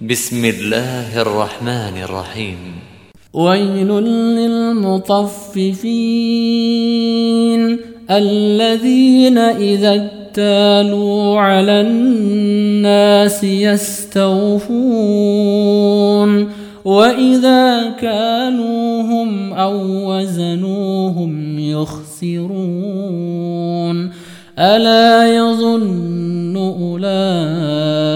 بسم الله الرحمن الرحيم. ويل للمطففين الذين إذا اكتالوا على الناس يستوفون وإذا كانوهم أو وزنوهم يخسرون. ألا يظن أولئك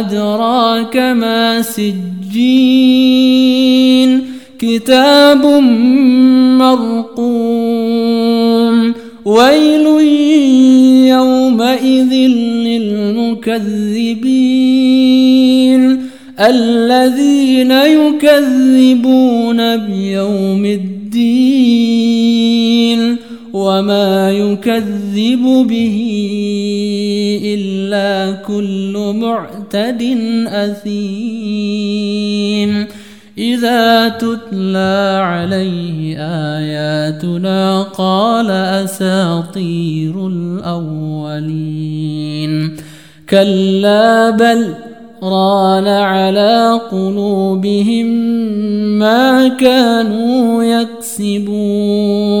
أدراك ما سجين كتاب مرقوم ويل يومئذ للمكذبين الذين يكذبون بيوم الدين وما يكذب به إلا كل معتد أثيم إذا تتلى عليه آياتنا قال أساطير الأولين كلا بل ران على قلوبهم ما كانوا يكسبون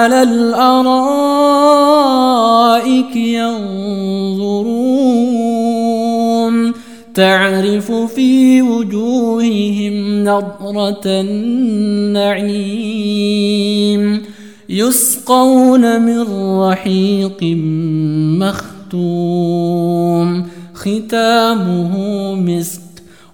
على الأرائك ينظرون. تعرف في وجوههم نضرة النعيم. يسقون من رحيق مختوم. ختامه مسك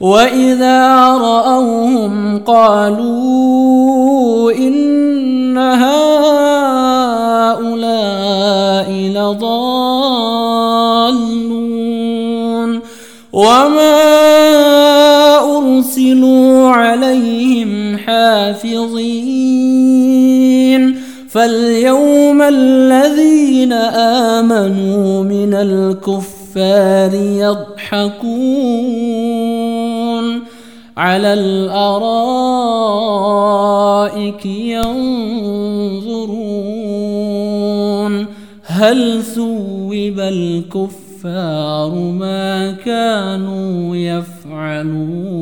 وإذا رأوهم قالوا إن هؤلاء لضالون وما أرسلوا عليهم حافظين فاليوم الذين آمنوا من الكفار يضحكون على الأرائك ينظرون هل ثوب الكفار ما كانوا يفعلون